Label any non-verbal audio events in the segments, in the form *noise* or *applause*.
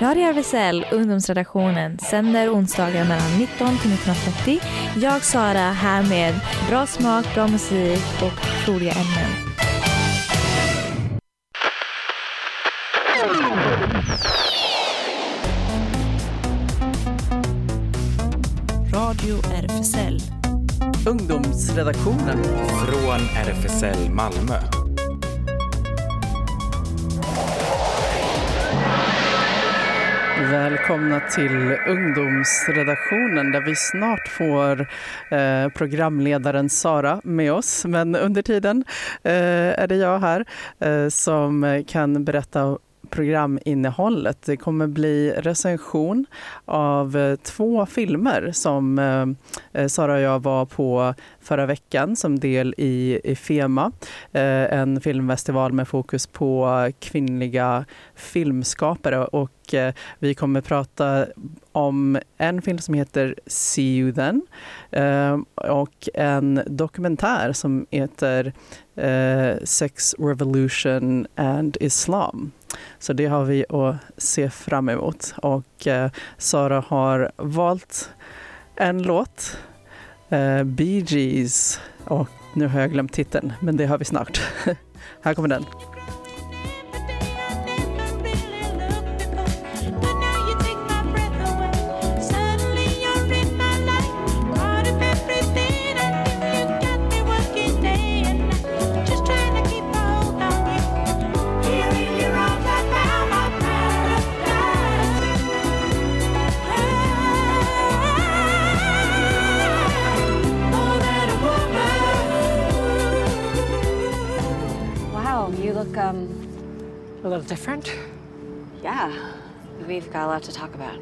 Radio RFSL, ungdomsredaktionen, sänder onsdagar mellan 19 till 19.30. Jag, Sara, här med bra smak, bra musik och roliga ämnen. Radio RFSL. Ungdomsredaktionen. Från RFSL Malmö. Välkomna till ungdomsredaktionen där vi snart får eh, programledaren Sara med oss. Men under tiden eh, är det jag här eh, som kan berätta programinnehållet. Det kommer bli recension av eh, två filmer som eh, eh, Sara och jag var på förra veckan som del i, i FEMA. En filmfestival med fokus på kvinnliga filmskapare och vi kommer prata om en film som heter See you then och en dokumentär som heter Sex Revolution and Islam. Så det har vi att se fram emot. Och eh, Sara har valt en låt, eh, Bee Gees. Och nu har jag glömt titeln, men det har vi snart. *laughs* Här kommer den. Different? Yeah, we've got a lot to talk about.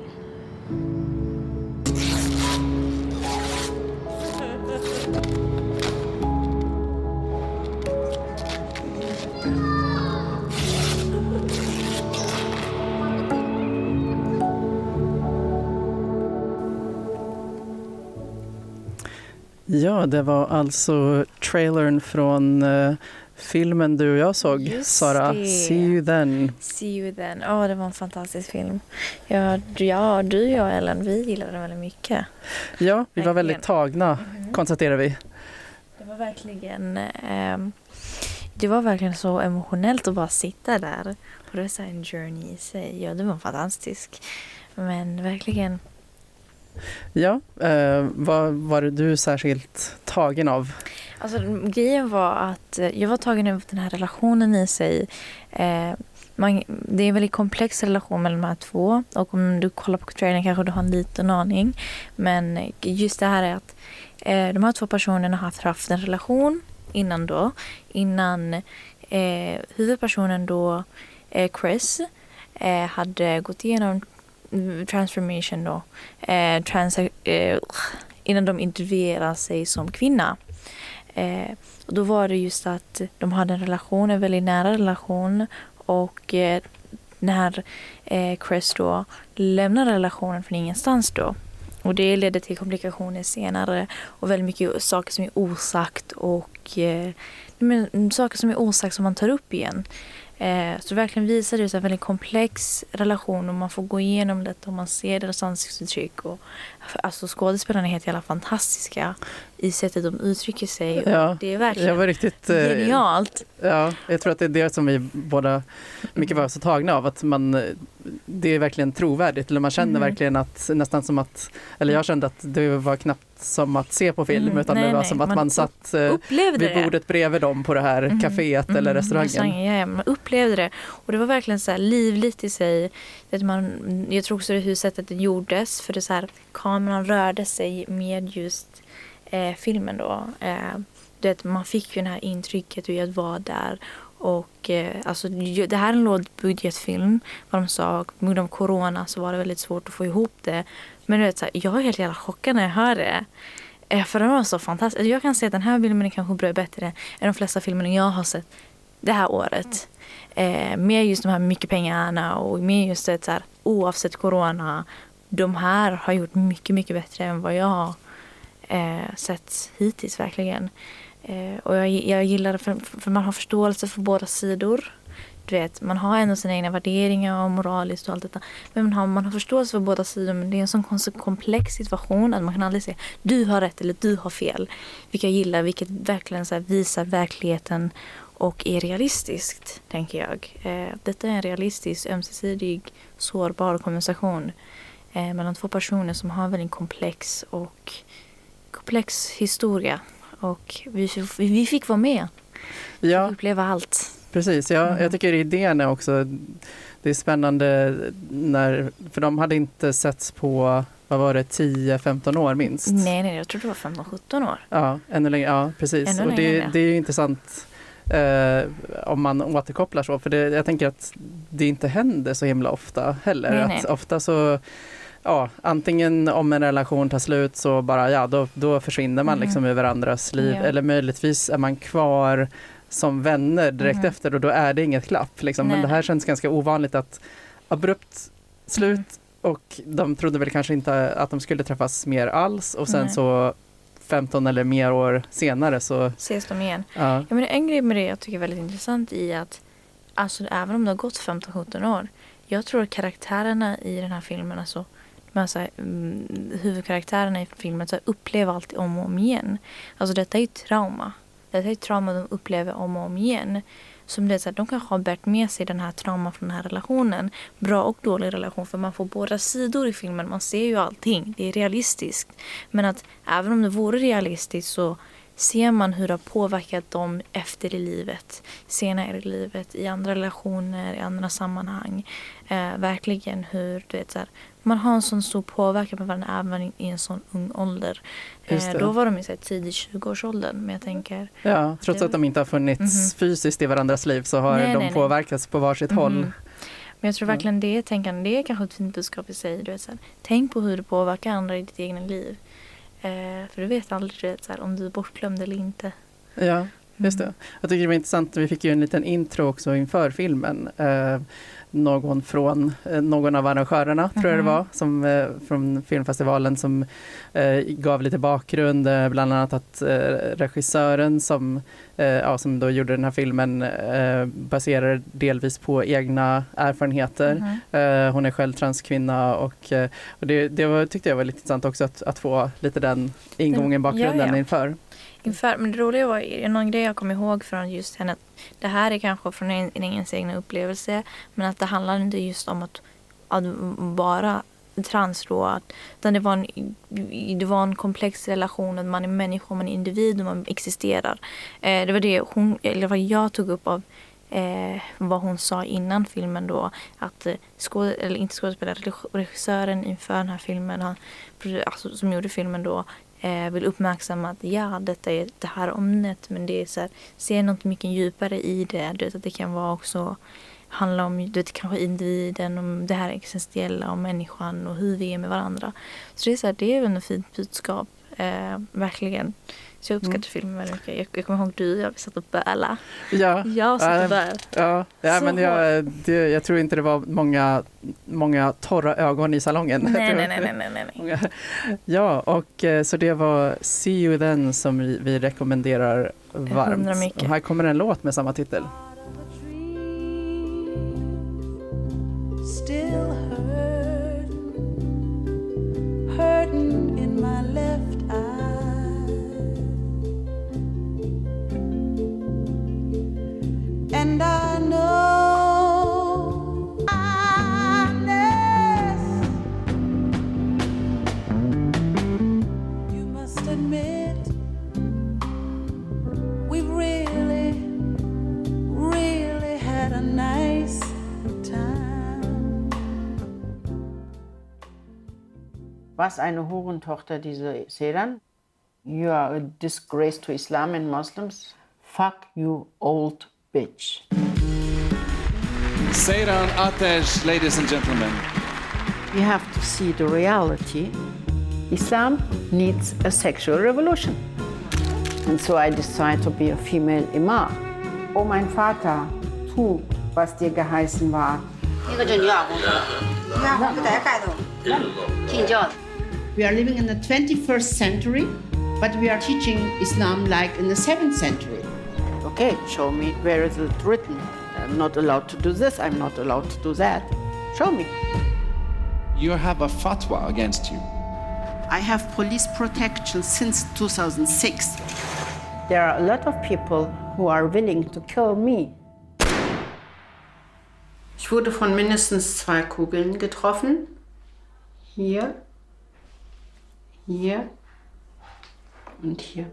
Ja, det var alltså trailern från uh, filmen du och jag såg, Just Sara. Det. See you then. See you then. Ja, oh, det var en fantastisk film. Ja, ja, du och jag, Ellen, vi gillade den väldigt mycket. Ja, vi var väldigt tagna, mm. konstaterar vi. Det var verkligen... Eh, det var verkligen så emotionellt att bara sitta där. Och det var så en journey i sig. Ja, det var fantastisk. Men verkligen... Ja, eh, vad var du särskilt tagen av? Alltså, grejen var att eh, jag var tagen över den här relationen i sig. Eh, man, det är en väldigt komplex relation mellan de här två. Och om du kollar på trailern kanske du har en liten aning. Men just det här är att eh, de här två personerna har haft, haft en relation innan då. Innan eh, huvudpersonen då, eh, Chris, eh, hade gått igenom transformation då. Eh, trans, eh, innan de intervjuade sig som kvinna. Eh, och då var det just att de hade en relation, en väldigt nära relation och eh, när eh, Chris då lämnar relationen från ingenstans då och det ledde till komplikationer senare och väldigt mycket saker som är osagt och eh, men, saker som är osagt som man tar upp igen. Eh, så det verkligen visar det en väldigt komplex relation och man får gå igenom detta och man ser deras ansiktsuttryck. Och, alltså skådespelarna är helt jävla fantastiska i sättet de uttrycker sig. Ja, det är verkligen var riktigt, eh, genialt. Ja, jag tror att det är det som vi båda mycket var så tagna av. Att man, det är verkligen trovärdigt. Eller man känner mm. verkligen att nästan som att, eller jag kände att det var knappt som att se på film mm, utan nej, det var nej, som att man, man satt eh, vid det. bordet bredvid dem på det här mm, kaféet mm, eller restaurangen. Ja, man upplevde det och det var verkligen så livligt i sig. Att man, jag tror också det hur sättet det gjordes för det så här, kameran rörde sig med just eh, filmen då. Eh, det, man fick ju det här intrycket av att vara där och eh, alltså, det här är en lågbudgetfilm. Vad de sa, på grund av corona så var det väldigt svårt att få ihop det. Men du vet, så här, jag var helt jävla chockad när jag hörde det. Eh, för den var så fantastisk. Jag kan säga att den här filmen är kanske bättre än de flesta filmerna jag har sett det här året. Eh, med just de här mycket pengarna och med just det så här, oavsett corona. De här har gjort mycket, mycket bättre än vad jag har eh, sett hittills verkligen. Eh, och jag, jag gillar det för, för man har förståelse för båda sidor. du vet, man har ändå sina egna värderingar och moraliskt och allt detta. Men man har, man har förståelse för båda sidor. Men det är en sån komplex situation att man kan aldrig säga du har rätt eller du har fel. Vilket jag gillar, vilket verkligen så här, visar verkligheten och är realistiskt, tänker jag. Eh, detta är en realistisk, ömsesidig, sårbar konversation eh, mellan två personer som har en väldigt komplex och komplex historia. Och vi, vi fick vara med. Ja, uppleva allt. precis. Ja, Mm. Jag tycker idén är också det är spännande när, för de hade inte setts på, vad var det, 10-15 år minst? Nej, nej, jag tror det var 15-17 år. Ja, ännu längre. Ja, precis. Ännu och det, längre. det är ju intressant eh, om man återkopplar så. För det, jag tänker att det inte händer så himla ofta heller. Nej, nej. Att ofta så, ja, antingen om en relation tar slut så bara, ja, då, då försvinner man Mhm. liksom ur varandras liv. Ja. Eller möjligtvis är man kvar som vänner direkt Mhm. efter och då är det inget klapp. Liksom. Men det här känns ganska ovanligt att abrupt slut Mhm. och de trodde väl kanske inte att de skulle träffas mer alls och sen Nej. så 15 eller mer år senare så Ses de igen. ja, Ja, men en grej med det jag tycker är väldigt intressant i att alltså, även om det har gått 15-17 år. Jag tror att karaktärerna i den här filmen, alltså, de här, så här, mm, huvudkaraktärerna i filmen så här, upplever alltid om och om igen. Alltså detta är ju trauma. Detta är trauma de upplever om och om igen. Som det är så här, de kanske har bärt med sig den här trauman från den här relationen. Bra och dålig relation för man får båda sidor i filmen. Man ser ju allting. Det är realistiskt. Men att även om det vore realistiskt så ser man hur det har påverkat dem efter i livet, senare i livet, i andra relationer, i andra sammanhang. Eh, verkligen hur, du vet så här, man har en sån stor påverkan på varandra även i, en sån ung ålder. Eh, då var de i tidig 20-årsåldern, men jag tänker ja, trots Det- att de inte har funnits Mhm. fysiskt i varandras liv så har Nej, de nej, nej. påverkats på varsitt håll. Mhm. Men jag tror verkligen det tänkande, det är kanske ett fint budskap i sig. Du vet, så här, tänk på hur det påverkar andra i ditt egna liv. Eh, för du vet aldrig du vet, så här, om du är bortglömd eller inte. Ja, just det. Mm. Jag tycker det var intressant, vi fick ju en liten intro också inför filmen. Eh, någon från eh, någon av arrangörerna, tror jag det Mhm. var, som, eh, från filmfestivalen som eh, gav lite bakgrund, eh, bland annat att eh, regissören som, ja, som då gjorde den här filmen eh, baserar delvis på egna erfarenheter. Mhm. Eh, hon är själv transkvinna och, och det, det var, tyckte jag var lite intressant också att, att få lite den ingången, bakgrunden ja, ja. inför. Inför, men det roliga var, någon grej jag kom ihåg från just henne, det här är kanske från en, ens egna upplevelse, men att det handlar inte just om att, att vara trans då, att, utan det var, en, det var en komplex relation, att man är människa, man är individ och man existerar. Eh, det var det hon, eller vad jag tog upp av eh, vad hon sa innan filmen då, att eh, skåd, eller inte skådespelaren, regissören inför den här filmen, han, alltså, som gjorde filmen då, eh, vill uppmärksamma att ja, detta är det här ämnet men det är så här, se något mycket djupare i det. Du vet, att det kan vara också handla om du vet, kanske individen, om det här existentiella, om människan och hur vi är med varandra. Så det är, så här, det är väl ett fint budskap, eh, verkligen. Så jag uppskattar Mm. filmen väldigt mycket. Jag, jag kommer ihåg du och jag, satt och bölade. Ja, Jag satt och bölade. Ja, ja men jag, det, jag tror inte det var många, många torra ögon i salongen. Nej, *laughs* nej, nej, nej, nej, nej. Ja, och eh, så det var See You Then som vi, vi rekommenderar varmt. Och här kommer en låt med samma titel. Was eine Hurentochter, diese Sedan. You are a disgrace to Islam and Muslims. Fuck you, old bitch. Seyran Ateş, ladies and gentlemen. You have to see the reality. Islam needs a sexual revolution. And so I decided to be a female imam. Oh, mein Vater, tu, was dir geheißen war. We are living in the 21st century, but we are teaching Islam like in the 7th century. Okay, show me where is it written. I'm not allowed to do this, I'm not allowed to do that. Show me. You have a fatwa against you. I have police protection since 2006. There are a lot of people who are willing to kill me. Ich wurde von mindestens zwei Kugeln getroffen. Hier, hier und hier.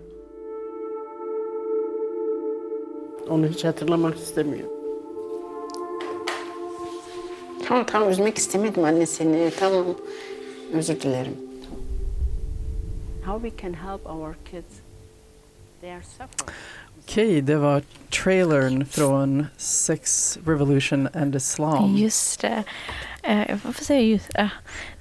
Onu hiç hatırlamak istemiyor. Tamam tamam üzmek istemedim anne seni. Tamam. Özür dilerim. How we can help our kids. Okej, det var trailern från Sex Revolution and Islam. Just det. Eh, varför säger jag just eh.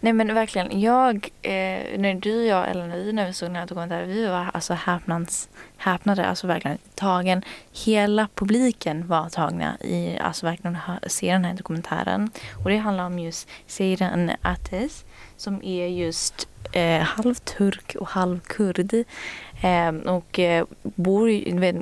Nej men verkligen, jag, eh, när du, jag eller vi när vi såg den här dokumentären, vi var alltså häpnads, häpnade, alltså verkligen tagen. Hela publiken var tagna i, alltså verkligen se den här dokumentären. Och det handlar om just Seyran Ateş som är just eh, halvturk och halvkurd. Eh, och eh, bor, i- vet,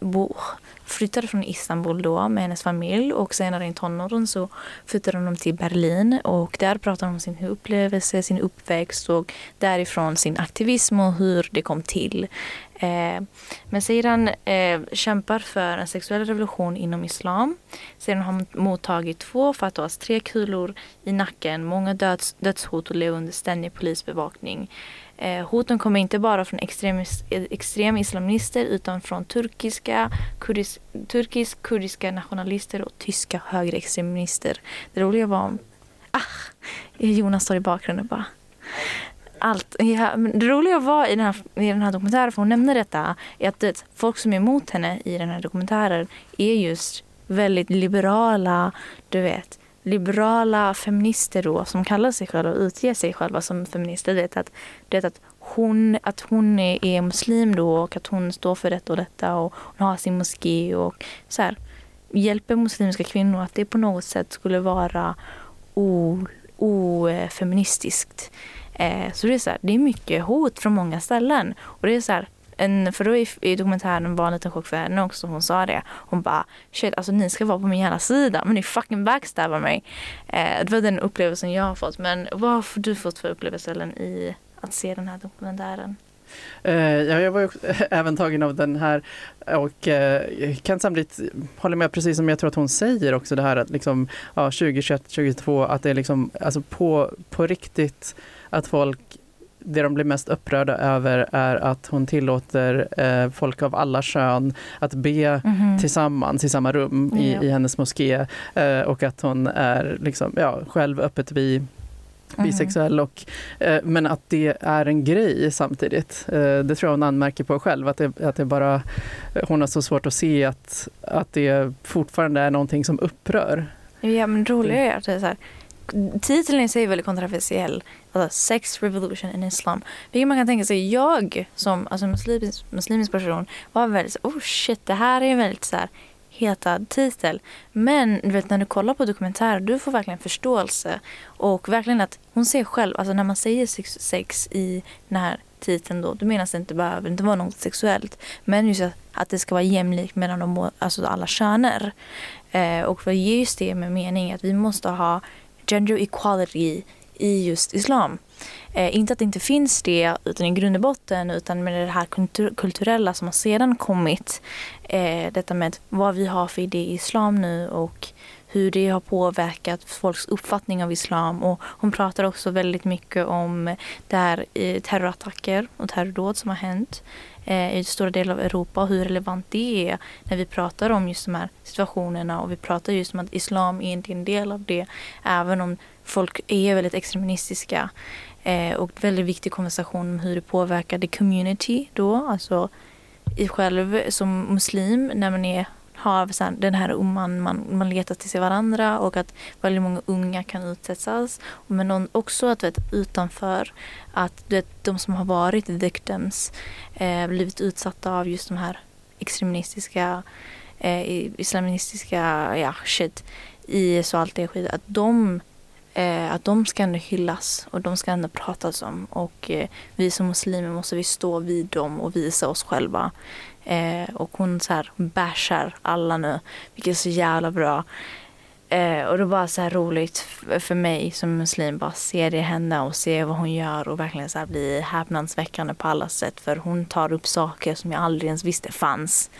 bor. flyttade från Istanbul då med hennes familj och senare i tonåren så flyttade de till Berlin och där pratade de om sin upplevelse, sin uppväxt och därifrån sin aktivism och hur det kom till. Eh, men sedan eh, kämpar för en sexuell revolution inom islam. Sedan har hon mottagit två fatwas, tre kulor i nacken, många döds, dödshot och lever under ständig polisbevakning. Eh, hoten kommer inte bara från extremis, extrema islamister utan från turkiska, kurdis, turkisk, kurdiska nationalister och tyska högerextremister. Det roliga var om... Ah, Jonas står i bakgrunden och bara... Allt. Ja, men det roliga var i den, här, i den här dokumentären, för hon nämnde detta, är att det, folk som är emot henne i den här dokumentären är just väldigt liberala, du vet, liberala feminister då som kallar sig själva och utger sig själva som feminister. Du vet att, vet att hon, att hon är, muslim då och att hon står för detta och detta och hon har sin moské och så här, hjälper muslimska kvinnor att det på något sätt skulle vara ofeministiskt. Eh, så det är så här, det är mycket hot från många ställen. Och det är så här, en, för då i, i dokumentären var en liten chock för henne också. Hon sa det. Hon bara, shit alltså ni ska vara på min jävla sida. Men ni fucking backstabbar mig. Eh, det var den upplevelsen jag har fått. Men vad har du fått för upplevelse Ellen, i att se den här dokumentären? Uh, ja, jag var ju *laughs* även tagen av den här och uh, kan samtidigt hålla med precis som jag tror att hon säger också det här att liksom, ja, 2021, 2022 att det är liksom alltså på, på riktigt att folk det de blir mest upprörda över är att hon tillåter eh, folk av alla kön att be Mhm. tillsammans i samma rum i, Ja. i hennes moské eh, och att hon är liksom, ja, själv öppet bi, Mhm. bisexuell. Och, eh, men att det är en grej samtidigt. Eh, det tror jag hon anmärker på själv. Att det, att det bara, hon har så svårt att se att, att det fortfarande är någonting som upprör. Ja men det roliga är att det är så här, titeln i sig är väldigt kontroversiell. Alltså Sex Revolution in Islam. Vilket man kan tänka sig, jag som alltså, muslimisk, muslimisk person var väldigt så oh shit det här är en väldigt så här hetad titel. Men du vet när du kollar på dokumentärer du får verkligen förståelse. Och verkligen att hon ser själv, alltså när man säger sex, sex i den här titeln då, då menas det inte behöver inte vara något sexuellt. Men just att, att det ska vara jämlikt mellan de, alltså alla köner. Eh, och vad ger just det med mening att vi måste ha gender equality i just islam. Eh, inte att det inte finns det utan i grund och botten utan med det här kultur- kulturella som har sedan kommit. Eh, detta med vad vi har för idé i islam nu och hur det har påverkat folks uppfattning av islam. Och hon pratar också väldigt mycket om det här, eh, terrorattacker och terrordåd som har hänt eh, i stora delar av Europa och hur relevant det är när vi pratar om just de här situationerna och vi pratar just om att islam är inte en del av det även om folk är väldigt extremistiska. Eh, och väldigt viktig konversation om hur det påverkar the community då, alltså i själv som muslim när man är har så här, den här umman, man, man letar till sig varandra och att väldigt många unga kan utsättas. Men någon, också att vet, utanför att du vet, de som har varit victims eh, blivit utsatta av just de här extremistiska, eh, islamistiska, ja shit, IS och allt det skit. Att de Eh, att de ska ändå hyllas och de ska ändå pratas om. Och eh, vi som muslimer måste vi stå vid dem och visa oss själva. Eh, och hon så här bashar alla nu, vilket är så jävla bra. Eh, och det var bara så här roligt för mig som muslim bara se det hända och se vad hon gör och verkligen så här bli häpnadsväckande på alla sätt. För hon tar upp saker som jag aldrig ens visste fanns.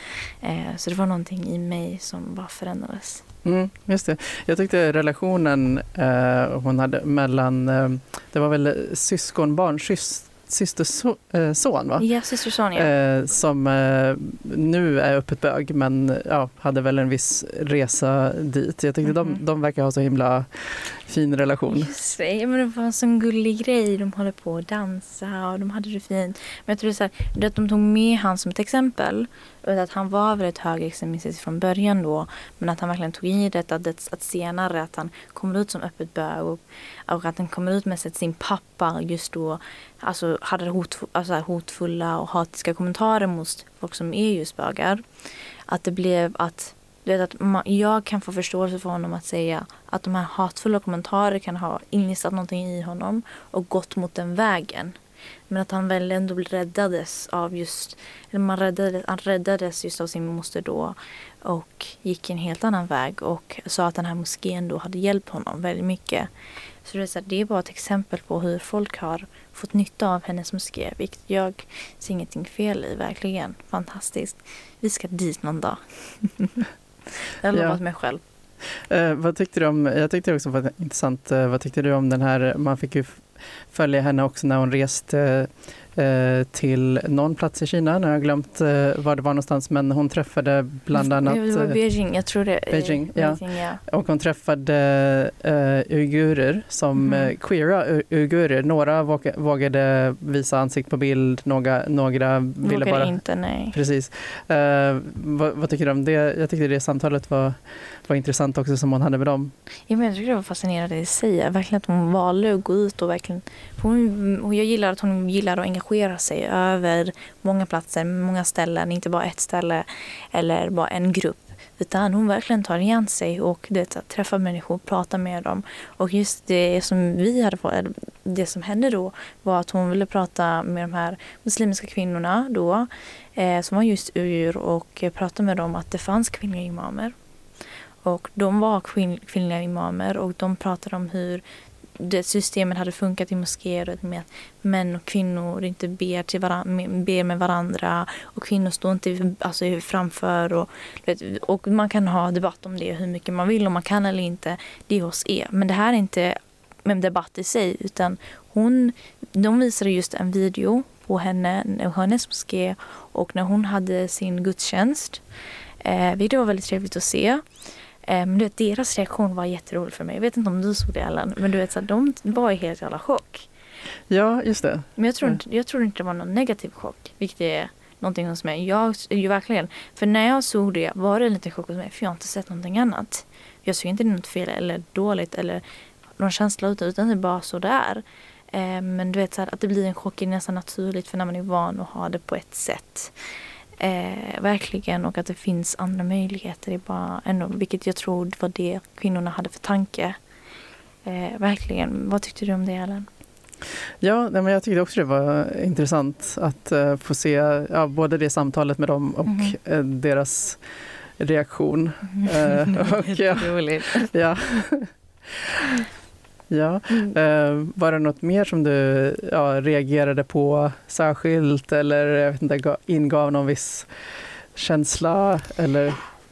Eh, så det var någonting i mig som bara förändrades. Mm, just det. Jag tyckte relationen eh, hon hade mellan, eh, det var väl syskonbarn, sys, systerson va? Ja, syster Sonja. Eh, som eh, nu är öppet bög men ja, hade väl en viss resa dit. Jag tyckte Mhm. de, de verkar ha så himla fin relation. Just det, ja, men det var en sån gullig grej. De håller på att dansa och de hade det fint. Men jag tror så här, det att de tog med han som ett exempel. Och att han var väldigt högerextremistisk från början då. Men att han verkligen tog i det att, att, senare att han kommer ut som öppet bög. Och, och att han kommer ut med att sin pappa just då alltså, hade hot, alltså, hotfulla och hatiska kommentarer mot folk som är just bögar. Att det blev att du vet att man, jag kan få förståelse för honom att säga att de här hatfulla kommentarer kan ha innistat någonting i honom och gått mot den vägen. Men att han väl ändå räddades av just, eller man räddades, han räddades just av sin moster då och gick en helt annan väg och sa att den här moskén då hade hjälpt honom väldigt mycket. Så det är, så här, det är bara ett exempel på hur folk har fått nytta av hennes moské, vilket jag ser ingenting fel i, verkligen. Fantastiskt. Vi ska dit någon dag. *laughs* jag har Ja. lovat mig själv. Eh, vad tyckte du om, jag tyckte också var intressant, eh, vad tyckte du om den här, man fick ju följa henne också när hon reste till någon plats i Kina, nu har jag glömt eh, var det var någonstans, men hon träffade bland annat Det var eh, Beijing, jag tror det. Beijing, ja. Beijing, ja. och hon träffade uh, uigurer som eh, queera uigurer. Några våga, vågade visa ansikt på bild, några, några ville Vågade bara... inte, nej. Precis. Eh, vad, vad tycker du om det? Jag tyckte det samtalet var, var intressant också som hon hade med dem. Ja, men jag tycker det var fascinerande i sig. Verkligen att hon valde att gå ut och verkligen... Hon, och jag gillar att hon gillar att engagera sig över många platser, många ställen, inte bara ett ställe eller bara en grupp. Utan hon verkligen tar igen sig och det, att träffa människor, prata med dem. Och just det som vi hade fått, det som hände då var att hon ville prata med de här muslimska kvinnorna då, eh, som var just ur och prata med dem att det fanns kvinnliga imamer. Och de var kvin kvinnliga imamer och de pratade om hur det systemet hade funkat i moskéer med att män och kvinnor inte ber, till varandra, ber med varandra och kvinnor står inte alltså, framför. Och, vet, och man kan ha debatt om det hur mycket man vill, om man kan eller inte. Det är hos er. Men det här är inte en debatt i sig utan hon, de visade just en video på henne, hennes moské och när hon hade sin gudstjänst. Eh, vilket var väldigt trevligt att se. Eh, Men du vet, deras reaktion var jätterolig för mig. Jag vet inte om du såg det Ellen, men du vet, så de var i helt jävla chock. Ja, just det. Men jag tror, inte, jag tror inte det var någon negativ chock, vilket är någonting hos mig. Jag ju verkligen, för när jag såg det var det en liten chock hos mig, för jag har inte sett någonting annat. Jag såg inte något fel eller dåligt eller någon känsla utan, utan det är bara så det är. Eh, Men du vet så här, att det blir en chock är nästan naturligt för när man är van att ha det på ett sätt. Eh, verkligen och att det finns andra möjligheter. Det bara ändå, vilket jag tror var det kvinnorna hade för tanke. Eh, verkligen. Vad tyckte du om det Ellen? Ja, men jag tyckte också det var intressant att eh, få se ja, både det samtalet med dem och eh, deras reaktion. Eh, *laughs* och, ja, ja. Ja. Eh, var det något mer som du ja, reagerade på särskilt eller jag vet inte, ga- ingav någon viss känsla? Eller?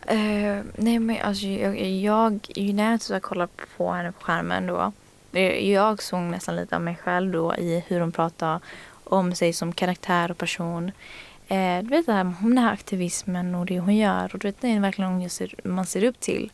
Eh, nej men alltså jag, jag när jag så kollade på henne på skärmen då. eh, Jag såg nästan lite av mig själv då i hur hon pratar om sig som karaktär och person. Du vet det här, den här aktivismen och det hon gör. Och du vet, det är verkligen någon man ser upp till.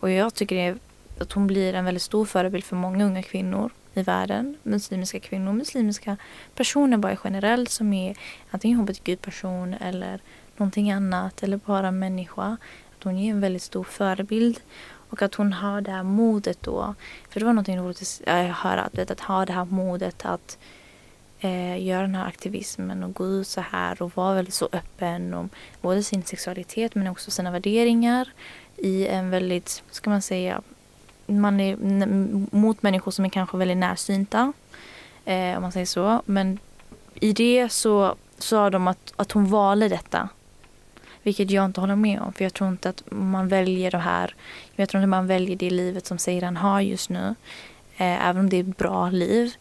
Och jag tycker det är, att hon blir en väldigt stor förebild för många unga kvinnor i världen. Muslimiska kvinnor, muslimska personer bara generellt som är antingen hbtq-person eller någonting annat eller bara människa. Att hon är en väldigt stor förebild och att hon har det här modet då. För det var någonting roligt att höra, att, vet, att ha det här modet att eh, göra den här aktivismen och gå ut så här och vara väldigt så öppen om både sin sexualitet men också sina värderingar i en väldigt, ska man säga, man är mot människor som är kanske väldigt närsynta. Eh, om man säger så. Men i det så sa de att, att hon valde detta. Vilket jag inte håller med om. För jag tror inte att man väljer det här. Jag tror inte man väljer det livet som Seiran har just nu. Eh, även om det är ett bra liv.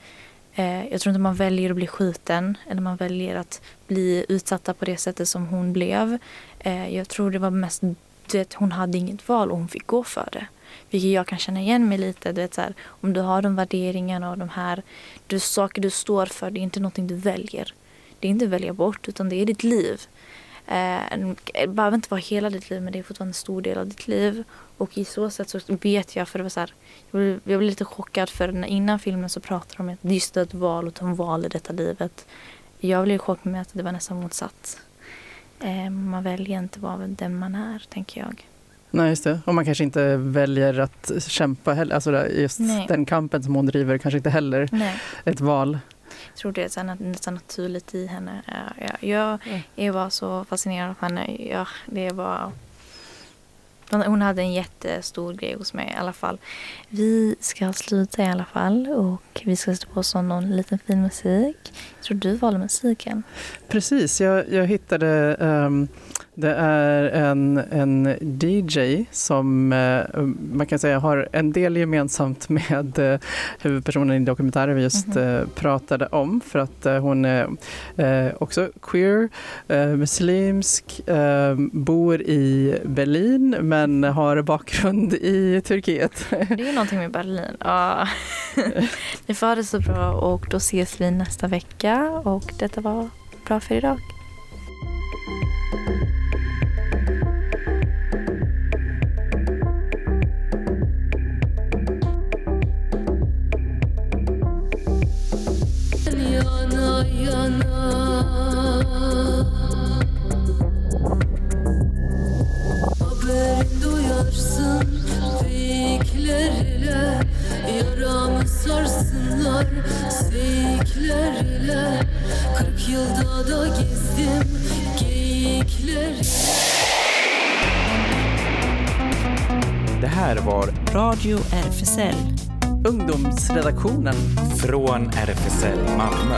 Eh, jag tror inte man väljer att bli skjuten. Eller man väljer att bli utsatta på det sättet som hon blev. Eh, jag tror det var mest det, hon hade inget val och hon fick gå för det. Vilket jag kan känna igen mig lite. Du vet, så här, om du har de värderingarna och de här du, saker du står för, det är inte någonting du väljer. Det är inte att välja bort, utan det är ditt liv. Eh, det behöver inte vara hela ditt liv, men det är fortfarande en stor del av ditt liv. Och i så sätt så vet jag, för det var så här, jag blev, jag blev lite chockad för när, innan filmen så pratade de om att just ett val och ett val i detta livet. Jag blev chockad med att det var nästan motsatt. Eh, man väljer inte vara den man är, tänker jag. Nej, just det. Och man kanske inte väljer att kämpa heller. Alltså just Nej. den kampen som hon driver kanske inte heller Nej. ett val. Jag tror det är så nästan naturligt i henne. Ja, ja, Jag, jag var så fascinerad av henne. Ja, det var... Hon hon hade en jättestor grej hos mig i alla fall. Vi ska sluta i alla fall och vi ska sätta på oss någon liten fin musik. Jag tror du valde musiken. Precis, jag, jag hittade ehm, det är en, en DJ som eh, man kan säga har en del gemensamt *laughs* med eh, huvudpersonen i dokumentären vi just Mhm. eh, pratade om för att hon är också queer, muslimsk, bor i Berlin men har bakgrund i Turkiet. Det är någonting med Berlin. Ja. *laughs* Ni får ha det så bra och då ses vi nästa vecka och detta var bra för idag. Det här var Radio RFSL. Ungdomsredaktionen. från RFSL Malmö.